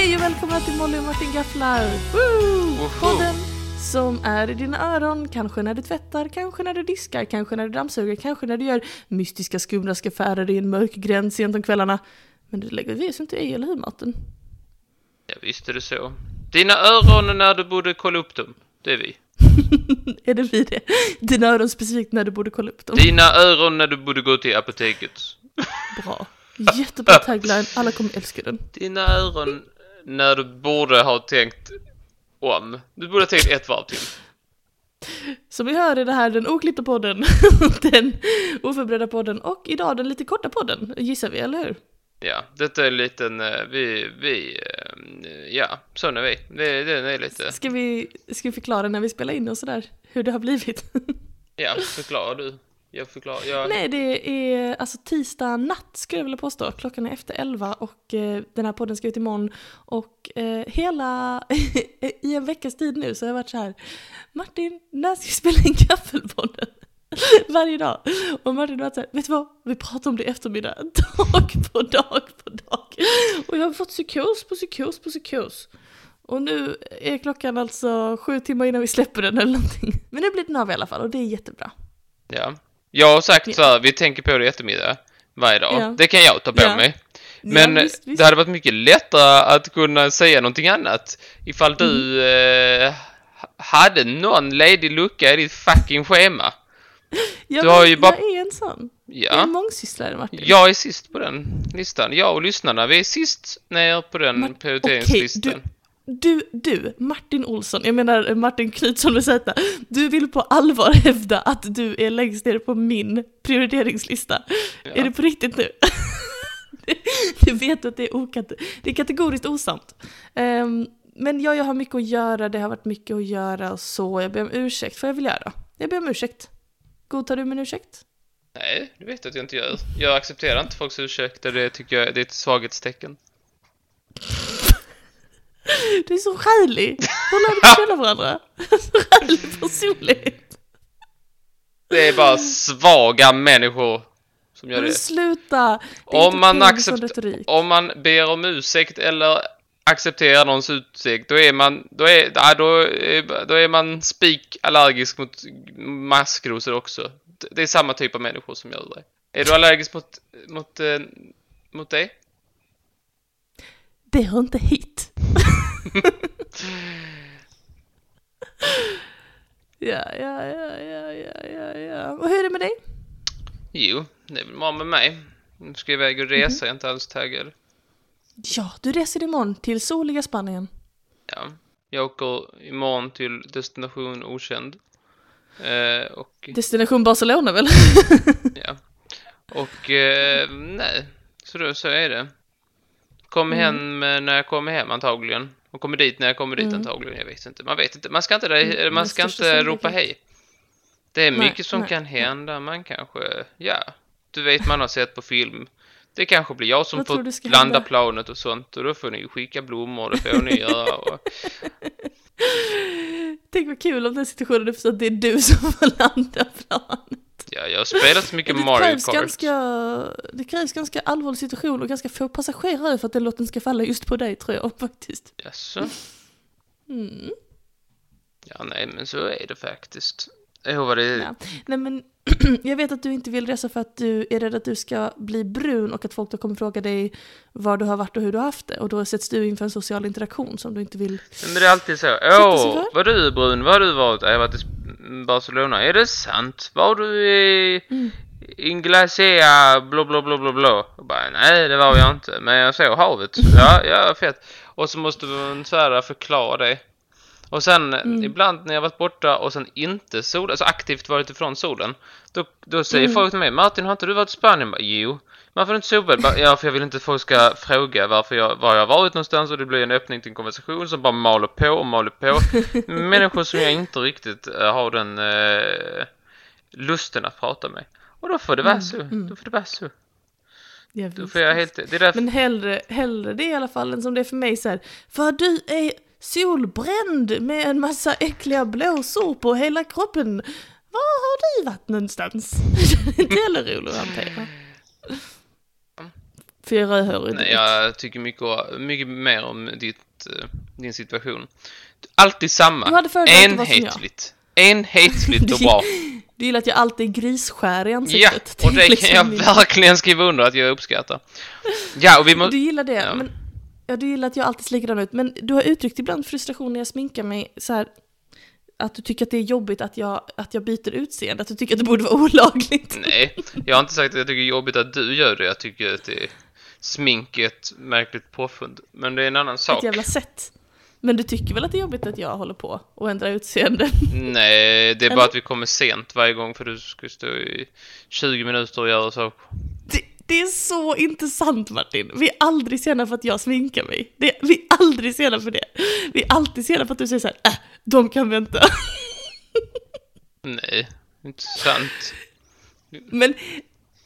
Hej och välkomna till Molly och Martin Gafflar! Woo! Podden som är i dina öron, kanske när du tvättar, kanske när du diskar, kanske när du dammsuger, kanske när du gör mystiska skumraskaffärer i en mörk gränd sent om kvällarna. Men det lägger vi oss inte i, eller hur Martin? Ja, visst är det så. Dina öron när du borde kolla upp dem. Det är vi. är det vi det? Dina öron specifikt när du borde kolla upp dem. Dina öron när du borde gå till apoteket. Bra. Jättebra tagline, alla kommer älska den. Dina öron när du borde ha tänkt om. Du borde ha tänkt ett varv till. Som vi hör är det här den oklippta podden, den oförberedda podden och idag den lite korta podden, gissar vi, eller hur? Ja, detta är en liten, eh, vi, vi, eh, ja, är vi. Det, den är lite, Ska vi, ska vi förklara när vi spelar in och sådär, hur det har blivit? ja, förklara du. Jag förklarar, jag, Nej, det är alltså tisdag natt skulle jag vilja påstå. Klockan är efter elva och eh, den här podden ska ut imorgon. Och eh, hela, i en veckas tid nu så har jag varit så här, Martin, när ska vi spela in Gaffelpodden? Varje dag. Och Martin har varit så här, vet du vad? Vi pratar om det i eftermiddag. Dag på dag på dag. Och jag har fått psykos på psykos på psykos. Och nu är klockan alltså sju timmar innan vi släpper den eller någonting. Men nu blir den av i alla fall och det är jättebra. ja. Jag har sagt så här, vi tänker på det i eftermiddag. Varje dag. Ja. Det kan jag ta på Ja. mig. Men Ja, visst, visst. det hade varit mycket lättare att kunna säga någonting annat ifall du Mm. eh, hade någon ledig lucka i ditt fucking schema. Ja, Du har ju bara- Jag är en sån. Jag är Ja, mångsysslare Martin. jag är sist på den listan. Jag och lyssnarna, vi är sist ner på den prioriteringslistan. Du, du, Martin Olsson, jag menar Martin Knutsson med Z. Du vill på allvar hävda att du är längst ner på min prioriteringslista. Ja. Är det på riktigt nu? du vet att det är, okat- det är kategoriskt osant. Ehm, men ja, jag har mycket att göra, det har varit mycket att göra och så. Jag ber om ursäkt, vad jag vill göra. Jag ber om ursäkt. Godtar du min ursäkt? Nej, det vet jag att jag inte gör. Jag accepterar inte folks ursäkter, det tycker jag det är ett svaghetstecken. Du är så skälig! Hur lär du känna varandra? Så skälig personlighet. Det är bara svaga människor som gör Men det. sluta! Det Om man, accept- om man ber om ursäkt eller accepterar någons ursäkt, då är man, då är, ja, då är, då är man spik allergisk mot maskrosor också. Det är samma typ av människor som gör det. Är du allergisk mot, mot, eh, mot det? Det hör inte hit. Ja, ja, ja, ja, ja, ja, ja. Och hur är det med dig? Jo, det är väl bra med mig. Nu ska jag iväg och resa, jag är inte alls taggad. Ja, du reser imorgon till soliga Spanien. Ja, jag åker imorgon till destination okänd. Eh, och Destination Barcelona väl? Ja. Och eh, nej, så, då, så är det. Kommer Mm. hem eh, när jag kommer hem antagligen. Och kommer dit när jag kommer dit Mm. antagligen. Jag vet inte. Man vet inte. Man ska inte, Mm, man ska inte ropa hej. Det är Nej, mycket som nej, kan nej. hända. Man kanske, ja. Du vet man har sett på film. Det kanske blir jag som Vad får landa hända? planet och sånt. Och då får ni skicka blommor. Det får ni göra. Och, Tänk vad kul om den situationen så att det är du som får landa planet. Ja, jag har spelat så mycket det Mario Kart. Ganska, det krävs ganska allvarlig situation och ganska få passagerare för att den låten ska falla just på dig tror jag faktiskt. Jaså? Mm. Ja, nej, men så är det faktiskt. Jag vad det Ja. Nej men, jag vet att du inte vill resa för att du är rädd att du ska bli brun och att folk då kommer fråga dig var du har varit och hur du har haft det. Och då sätts du inför en social interaktion som du inte vill. Men det är alltid så. Åh, var du brun? Var du varit? Jag har varit i Barcelona. Är det sant? Var du i Mm. Inglacea blå blå blå blå blå? Och bara, nej det var jag inte. Men jag såg havet. Ja, ja, fett. Och så måste man svära förklara det. Och sen Mm. ibland när jag varit borta och sen inte solat, alltså aktivt varit ifrån solen. Då, då säger Mm. folk till mig, Martin har inte du varit i Spanien? Jag Bara, jo. Varför har du inte? Bara, Ja, för jag vill inte att folk ska fråga varför jag, var jag varit någonstans och det blir en öppning till en konversation som bara maler på och maler på. Människor som jag inte riktigt eh, har den eh, lusten att prata med. Och då får det vara Mm, så. mm. Då får det vara så. Ja, Då får jag helt... Det är därför... Men hellre, hellre det i alla fall än som det är för mig så här. För du är solbränd med en massa äckliga blåsor på hela kroppen. Var har du varit någonstans? Det är inte heller roligt att hantera. För jag rödhårig. Nej, jag tycker mycket, mycket mer om ditt, eh, din situation. Alltid Du samma. Enhetligt. Enhetligt och bra. Du gillar att jag alltid är grisskär i Ja, ansiktet. och det liksom kan jag min- verkligen skriva under att jag uppskattar. Ja, och vi måste... Du gillar det, Ja. men ja, du gillar att jag alltid ser likadan ut. Men du har uttryckt ibland frustration när jag sminkar mig så här att du tycker att det är jobbigt att jag, att jag byter utseende, att du tycker att det borde vara olagligt. Nej, jag har inte sagt att jag tycker det är jobbigt att du gör det. Jag tycker att det är smink är ett märkligt påfund. Men det är en annan sak. Ett jävla sätt. Men du tycker väl att det är jobbigt att jag håller på och ändrar utseende? Nej, det är bara Eller? att vi kommer sent varje gång för du ska stå i 20 minuter och göra saker. Det, är så intressant Martin. Vi är aldrig sena för att jag sminkar mig. Det, vi är aldrig sena för det. Vi är alltid sena för att du säger så här, äh, de kan vänta. Nej, inte sant. Men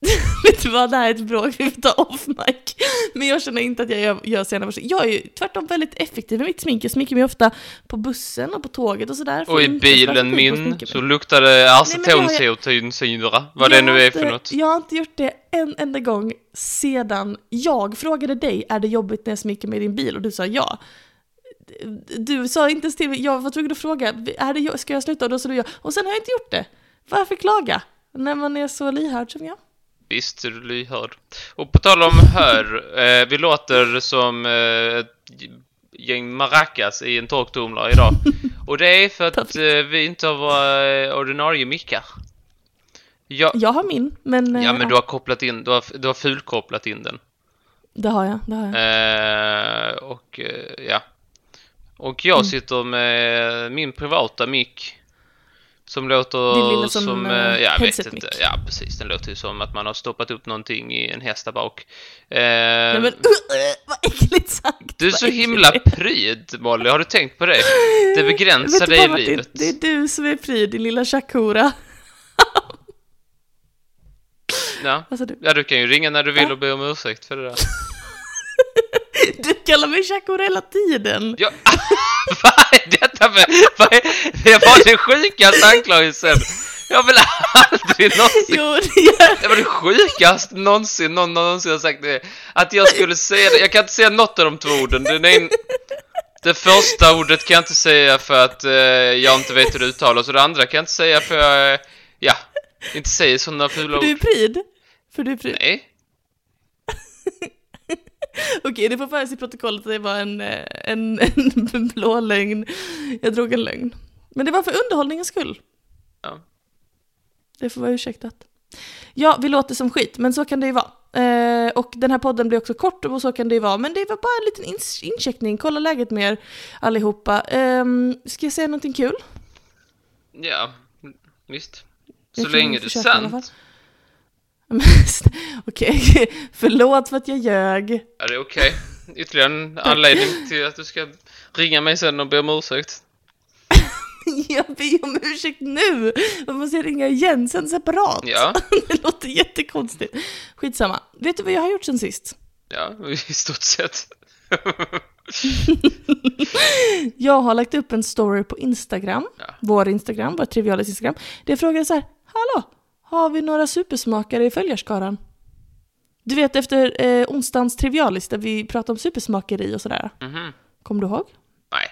vet du vad, det här är ett bråk vi får ta off mic. Men jag känner inte att jag gör, gör sena försök. Jag är ju tvärtom väldigt effektiv med mitt smink. Jag sminkar mig ofta på bussen och på tåget och sådär. Och i bilen min så luktar det acetonsyra, vad det nu är för något. Jag har inte gjort det en enda gång sedan jag frågade dig, är det jobbigt när jag sminkar mig i din bil? Och du sa ja. Du sa inte ens till mig, jag var tvungen att fråga, är det, jag- ska jag sluta? Och då sa du ja. Och sen har jag inte gjort det. Varför klaga? När man är så lyhörd som jag. Visst är du lyhörd. Och på tal om hör, eh, vi låter som eh, ett gäng maracas i en torktumlare idag. Och det är för att eh, vi inte har våra eh, ordinarie mickar. Ja, Jag har min, men... eh, ja, men du har kopplat in, du har, du har fulkopplat in den. Det har jag, det har jag. Eh, och ja. Och jag Mm. sitter med min privata mick. Som låter lilla som, som, ja, jag vet inte. Ja, precis. Den låter ju som att man har stoppat upp någonting i en häst där bak. Eh, Nej, men uh, vad äckligt sagt! du är så himla pryd, Molly. Har du tänkt på det? Det begränsar dig i livet. Det är du som är pryd, din lilla shakura. Ja. Sa du? ja, du kan ju ringa när du vill och be om ursäkt för det där. Du kallar mig shakura hela tiden! Ja, vad är detta för... Vad är, det var den sjukaste anklagelsen. Jag vill aldrig någonsin... Jo, det Det var det sjukaste någonsin någon någonsin har sagt det. Att jag skulle säga det. Jag kan inte säga något av de två orden. Den är det första ordet kan jag inte säga för att eh, jag inte vet hur det uttalas. Och det andra kan jag inte säga för jag, eh, ja, inte säger sådana fula För du är ord. pryd? För du är pryd? Nej. Okej, det får föras i protokollet att det var en, eh, en, en blå lögn. Jag drog en lögn. Men det var för underhållningens skull. Ja. Det får vara ursäktat. Ja, vi låter som skit, men så kan det ju vara. Eh, och den här podden blir också kort och så kan det ju vara. Men det var bara en liten ins- incheckning, kolla läget med er allihopa. Ehm, ska jag säga någonting kul? Ja, visst. Så länge det är sant. Okej, förlåt för att jag ljög. Ja, det är okej. Ytterligare en anledning till att du ska ringa mig sen och be om ursäkt. Jag ber om ursäkt nu! Jag måste ringa igen sen separat. Ja, Det låter jättekonstigt. Skitsamma. Vet du vad jag har gjort sen sist? ja, i stort sett. Jag har lagt upp en story på Instagram, Ja. vår Instagram, vår Trivialis Instagram, jag frågade så här, hallå, har vi några supersmakare i följarskaran? Du vet efter eh, onsdagens Trivialis där vi pratade om supersmakeri och sådär. Mhm. Kommer du ihåg? Nej.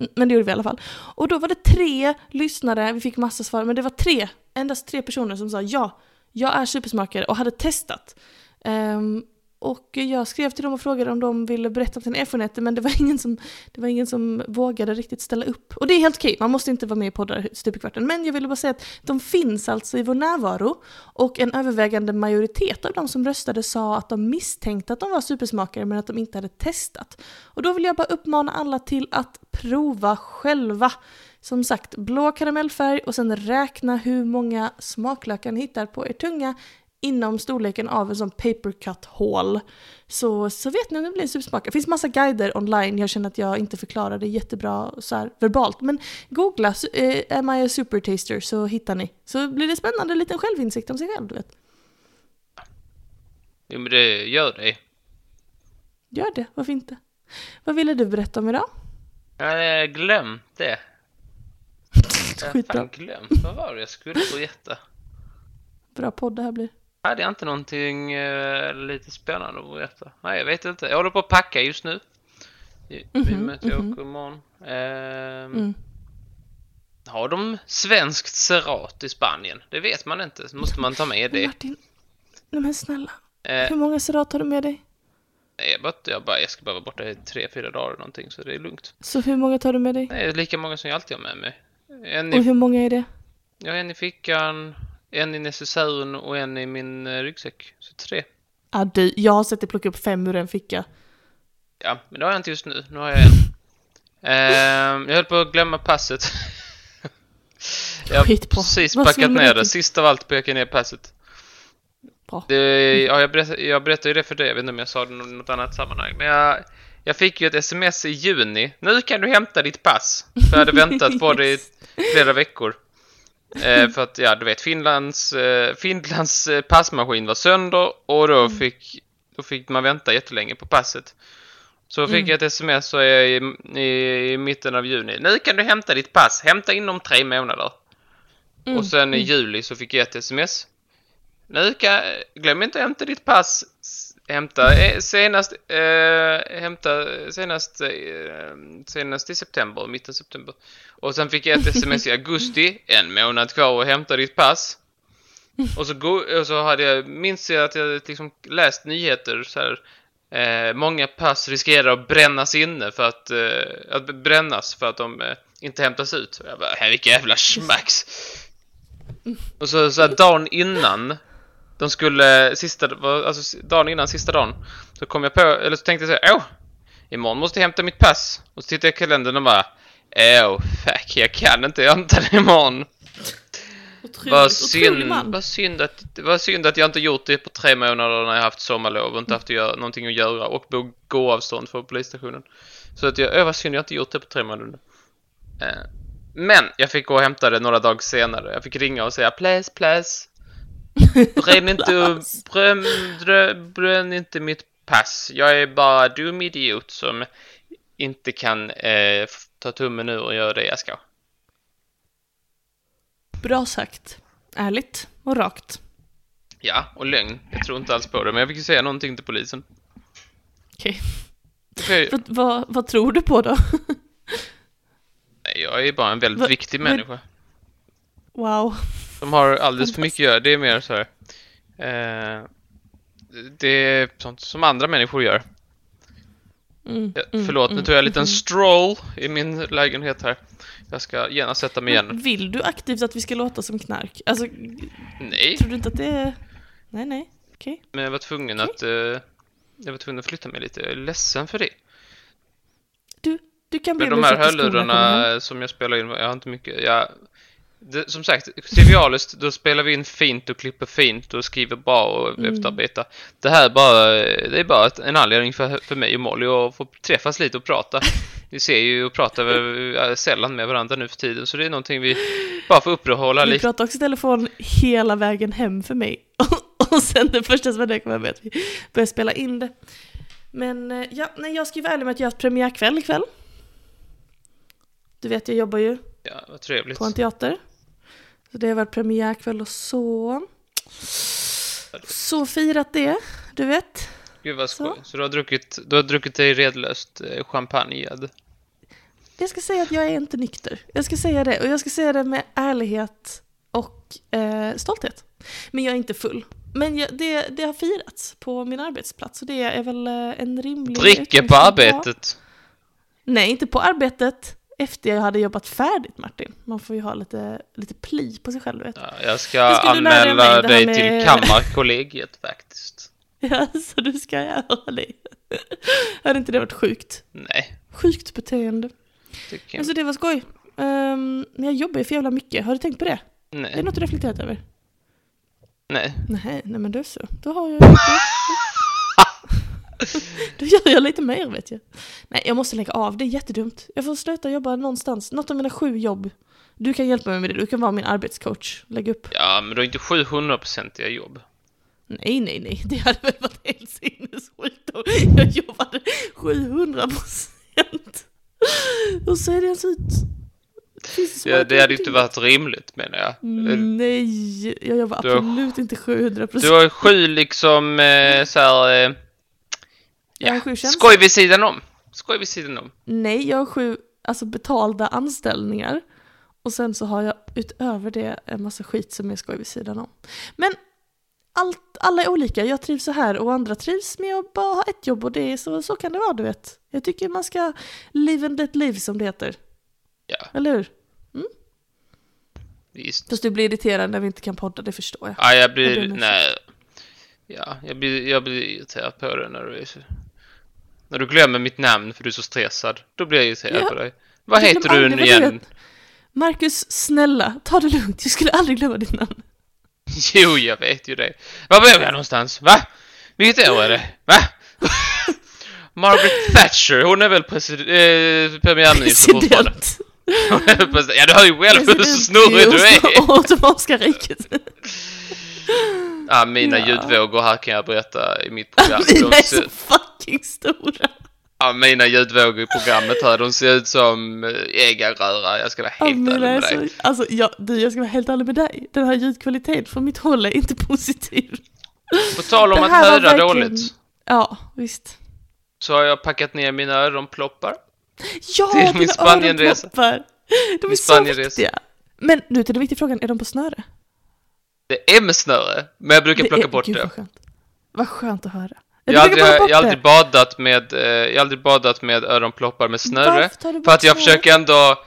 Mm, Men det gjorde vi i alla fall. Och då var det tre lyssnare, vi fick massa svar, men det var tre, endast tre personer som sa ja, jag är supersmakare och hade testat. Ehm, och jag skrev till dem och frågade om de ville berätta om sina erfarenheter, men det var ingen som, det var ingen som vågade riktigt ställa upp. Och det är helt okej, man måste inte vara med i poddar stup i kvarten. Men jag ville bara säga att de finns alltså i vår närvaro. Och en övervägande majoritet av de som röstade sa att de misstänkte att de var supersmakare, men att de inte hade testat. Och då vill jag bara uppmana alla till att prova själva. Som sagt, blå karamellfärg och sen räkna hur många smaklökar ni hittar på er tunga inom storleken av en sån paper cut hål. Så, så vet ni om det blir en supersmakare. Det finns massa guider online, jag känner att jag inte förklarar det jättebra så här verbalt. Men googla eh, Am I a super taster så hittar ni. Så blir det spännande, en liten självinsikt om sig själv, du vet. Jo, men det gör det. Gör det, varför inte? Vad ville du berätta om idag? Jag har glömt det. Jag har Skitbra. fan glömt. Vad var det jag skulle berätta? Bra podd det här blir. Hade jag inte någonting eh, lite spännande att berätta? Nej, jag vet inte. Jag håller på att packa just nu. I, och med att jag mhm. åker imorgon. Ehm, Mm. Har de svenskt Cerat i Spanien? Det vet man inte. Måste man ta med det. Martin, nej men snälla. Eh, Hur många serat har du med dig? jag, bara, jag, bara, jag ska bara vara borta i tre, fyra dagar eller någonting, så det är lugnt. Så hur många tar du med dig? Nej, lika många som jag alltid har med mig. En Och i, hur många är det? ja, en i fickan, en i necessären och en i min eh, ryggsäck. Så tre. Ah, du, jag har sett dig plocka upp fem ur en ficka. Ja, men det har jag inte just nu. Nu har jag en. Ehm, jag höll på att glömma passet. jag har precis Vad packat ner det. Sist av allt packat ner passet. Bra. Det, ja, jag, berättade, jag berättade ju det för dig. Jag vet inte om jag sa det i något annat sammanhang. Men jag, jag fick ju ett sms i juni. Nu kan du hämta ditt pass. För jag hade väntat på det i flera veckor. Eh, för att, ja, du vet, Finlands, eh, Finlands eh, passmaskin var sönder och då Mm. fick, då fick man vänta jättelänge på passet. Så fick Mm. jag ett sms så är jag i, i, i mitten av juni. Nu kan du hämta ditt pass. Hämta inom tre månader. Mm, Och sen i mm. juli så fick jag ett sms. Nu kan, glöm inte att hämta ditt pass. Hämta eh, senast, eh, hämta senast, eh, senast i september, mitten september. Och sen fick jag ett sms i augusti, en månad kvar att hämta ditt pass. Och så, go- och så hade jag, minns jag att jag liksom läst nyheter så här. Eh, många pass riskerar att brännas inne för att, eh, att brännas för att de eh, inte hämtas ut. Och jag bara, vilka jävla smacks. Och så, så här, dagen innan de skulle, sista, alltså dagen innan sista dagen, så kom jag på, eller så tänkte jag så här, åh, imorgon måste jag hämta mitt pass. Och så tittade jag i kalendern och bara, åh, fuck, jag kan inte hämta det imorgon. Otroligt, Vad synd, vad synd att, vad synd att jag inte gjort det på tre månader när jag haft sommarlov och inte haft att göra, någonting att göra och på gåavstånd från polisstationen. Så att jag, öh, vad synd jag inte gjort det på tre månader. Eh, men jag fick gå och hämta det några dagar senare. Jag fick ringa och säga please, please. Bränn inte, bränn, bränn, inte mitt pass. Jag är bara dum idiot som inte kan eh, ta tummen ur och göra det jag ska. Bra sagt. Ärligt och rakt. Ja, och lögn. Jag tror inte alls på det, men jag fick ju säga någonting till polisen. Okej. För Vad, vad, vad tror du på då? nej, jag är bara en väldigt Vad- viktig människa. Wow. De har alldeles för mycket att göra. Det är mer så här. Eh, det är sånt som andra människor gör. Mm, Ja, mm, förlåt, nu mm, tog jag en liten mm. stroll i min lägenhet här. Jag ska genast sätta mig igen. Vill du aktivt att vi ska låta som knark? Alltså, Nej, tror du inte att det är... Nej, nej. Okej. men jag var tvungen Okej. att... eh, jag var tvungen att flytta mig lite. Jag är ledsen för det. Du, du kan bli Men de här hörlurarna som jag spelar in, jag har inte mycket, jag... Det, som sagt, trivialiskt, då spelar vi in fint och klipper fint och skriver bra och Mm. efterarbetar. Det här är bara, det är bara en anledning för, för mig och Molly att få träffas lite och prata. Vi ser ju och pratar sällan med varandra nu för tiden, så det är någonting vi bara får upprätthålla Vi pratar också i telefon hela vägen hem för mig. och sen det första som hände kom jag med att vi började spela in det. Men eh, ja, nej, jag ska ju vara ärlig med att jag har haft premiärkväll ikväll. Du vet, jag jobbar ju Ja, vad trevligt. på en teater. Så det har varit premiärkväll och så. Så firat det, du vet. Gud vad skoj. Så. Så, du har druckit, du har druckit dig redlöst eh, champagne? Jag ska säga att jag är inte nykter. Jag ska säga det. Och jag ska säga det med ärlighet och eh, stolthet. Men jag är inte full. Men jag, det, det har firats på min arbetsplats och det är väl eh, en rimlig Dricke på arbetet? Nej, inte på arbetet. Efter jag hade jobbat färdigt Martin. Man får ju ha lite, lite pli på sig själv, vet. Ja, jag ska anmäla det dig med- till Kammarkollegiet faktiskt. Ja, så du ska göra det. Hade inte det varit sjukt? Nej, Sjukt beteende. tycker jag Alltså det var skoj. Um, men jag jobbar ju för jävla mycket. Har du tänkt på det? Det är Nej, något du reflekterat över? nej. Nej, nej men då så. Då har jag... Då, gör jag lite mer vet jag. Nej, jag måste lägga av. Det är jättedumt. Jag får sluta jobba någonstans. Något av mina sju jobb. Du kan hjälpa mig med det. Du kan vara min arbetscoach. Lägg upp. Ja, men du har inte 700-procentiga jobb. Nej, nej, nej. Det hade väl varit helt sinnessjukt om jag jobbade 700 procent. Och så är det ens ut. Det Ja, det hade jobb inte varit rimligt menar jag. Nej, jag jobbar Du har- absolut inte 700 Du procent. har sju liksom eh, så här, eh, Jag har sju tjänster. skoj vid sidan om. Skoj vid sidan om. Nej, jag har sju alltså, betalda anställningar. Och sen så har jag utöver det en massa skit som är skoj vid sidan om. Men allt, alla är olika. Jag trivs så här och andra trivs med att bara ha ett jobb och det är så, så kan det vara, du vet. Jag tycker man ska live and let live som det heter. Ja, Eller hur? visst. Fast du blir irriterad när vi inte kan podda, det förstår jag. Ja, jag blir, nej. Ja, jag blir, jag blir irriterad på dig när du är. När du glömmer mitt namn för du är så stressad. Då blir jag irriterad Ja. på dig. Vad heter du vad igen? Marcus, snälla, ta det lugnt. Jag skulle aldrig glömma ditt namn. Jo, jag vet ju det. Var bor jag någonstans? Va? Vilket år är det? Va? Margaret Thatcher, hon är väl president, eh, premiärminister fortfarande? Ja, du hör ju själv hur snurrig du är! Ottomanska riket. Ja, mina Ja. ljudvågor här kan jag berätta i mitt program. Mina De är så fucking stora. ja, mina ljudvågor i programmet här, de ser ut som eh, äggarröra. Jag ska vara Ja, helt ärlig mina är med dig. så, alltså, jag, du, jag ska vara helt ärlig med dig. Den här ljudkvaliteten från mitt håll är inte positiv. På tal om att höra verkligen- dåligt, Ja, visst. så har jag packat ner mina öronploppar. Ja, Till min Spanienresa. De är så viktiga. Men nu till den viktiga frågan, är de på snöre? Det är med snöre, men jag brukar plocka är, bort Gud, det. Vad skönt. Vad skönt att höra. Jag brukar aldrig, jag har aldrig det. badat med, eh, jag har aldrig badat med öronploppar med snöre. För att jag snöret? försöker ändå...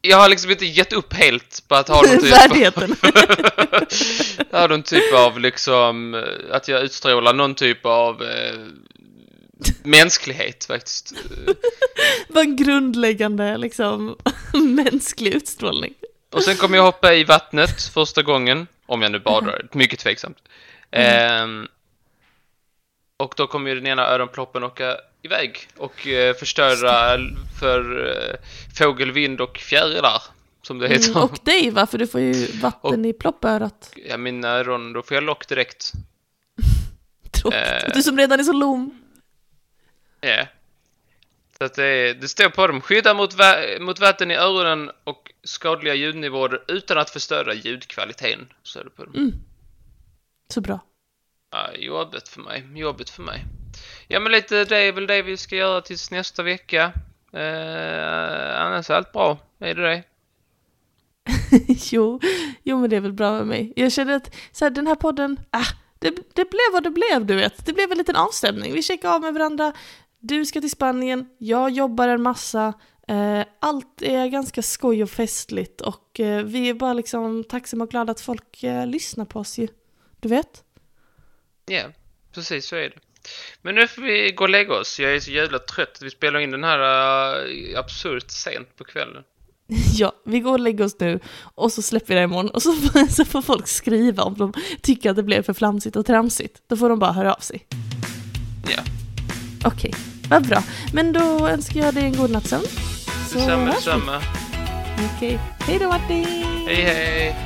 Jag har liksom inte gett upp helt på att ha någon typ Värdigheten. Jag har någon typ av liksom, eh, att jag utstrålar någon typ av eh, mänsklighet faktiskt. Vad en grundläggande liksom mänsklig utstrålning. Och sen kommer jag hoppa i vattnet första gången, om jag nu badar, mycket tveksamt. Ehm, och då kommer ju den ena öronploppen åka iväg och eh, förstöra för eh, fågel, vind och fjärilar, som det heter. Mm, och dig va, för du får ju vatten i ploppörat. Ja, mina öron, då får jag lock direkt. Tråkigt. Eh. Du som redan är så lom. Ja. Så att det, är, det står på dem, skydda mot, va- mot vatten i öronen och skadliga ljudnivåer utan att förstöra ljudkvaliteten. Så är det på dem. Mm. Så bra. Ja, jobbigt för mig, jobbigt för mig. Ja men lite det är väl det vi ska göra tills nästa vecka. Eh, annars är allt bra, är det det? jo, jo, men det är väl bra med mig. Jag känner att så här, den här podden, ah, det, det blev vad det blev, du vet. Det blev en liten avstämning. Vi checkar av med varandra. Du ska till Spanien, jag jobbar en massa. Eh, allt är ganska skoj och festligt och eh, vi är bara liksom tacksamma och glada att folk eh, lyssnar på oss ju. Du vet? Ja, precis så är det. Men nu får vi gå och lägga oss. Jag är så jävla trött. Vi spelar in den här uh, absurt sent på kvällen. Ja, vi går och lägger oss nu och så släpper vi det imorgon och så, får- så får folk skriva om de tycker att det blev för flamsigt och tramsigt. Då får de bara höra av sig. Ja, Okej, vad bra. Men då önskar jag dig en god natt sen. Så detsamma, detsamma. Okej, hej då Martin! Hej hej!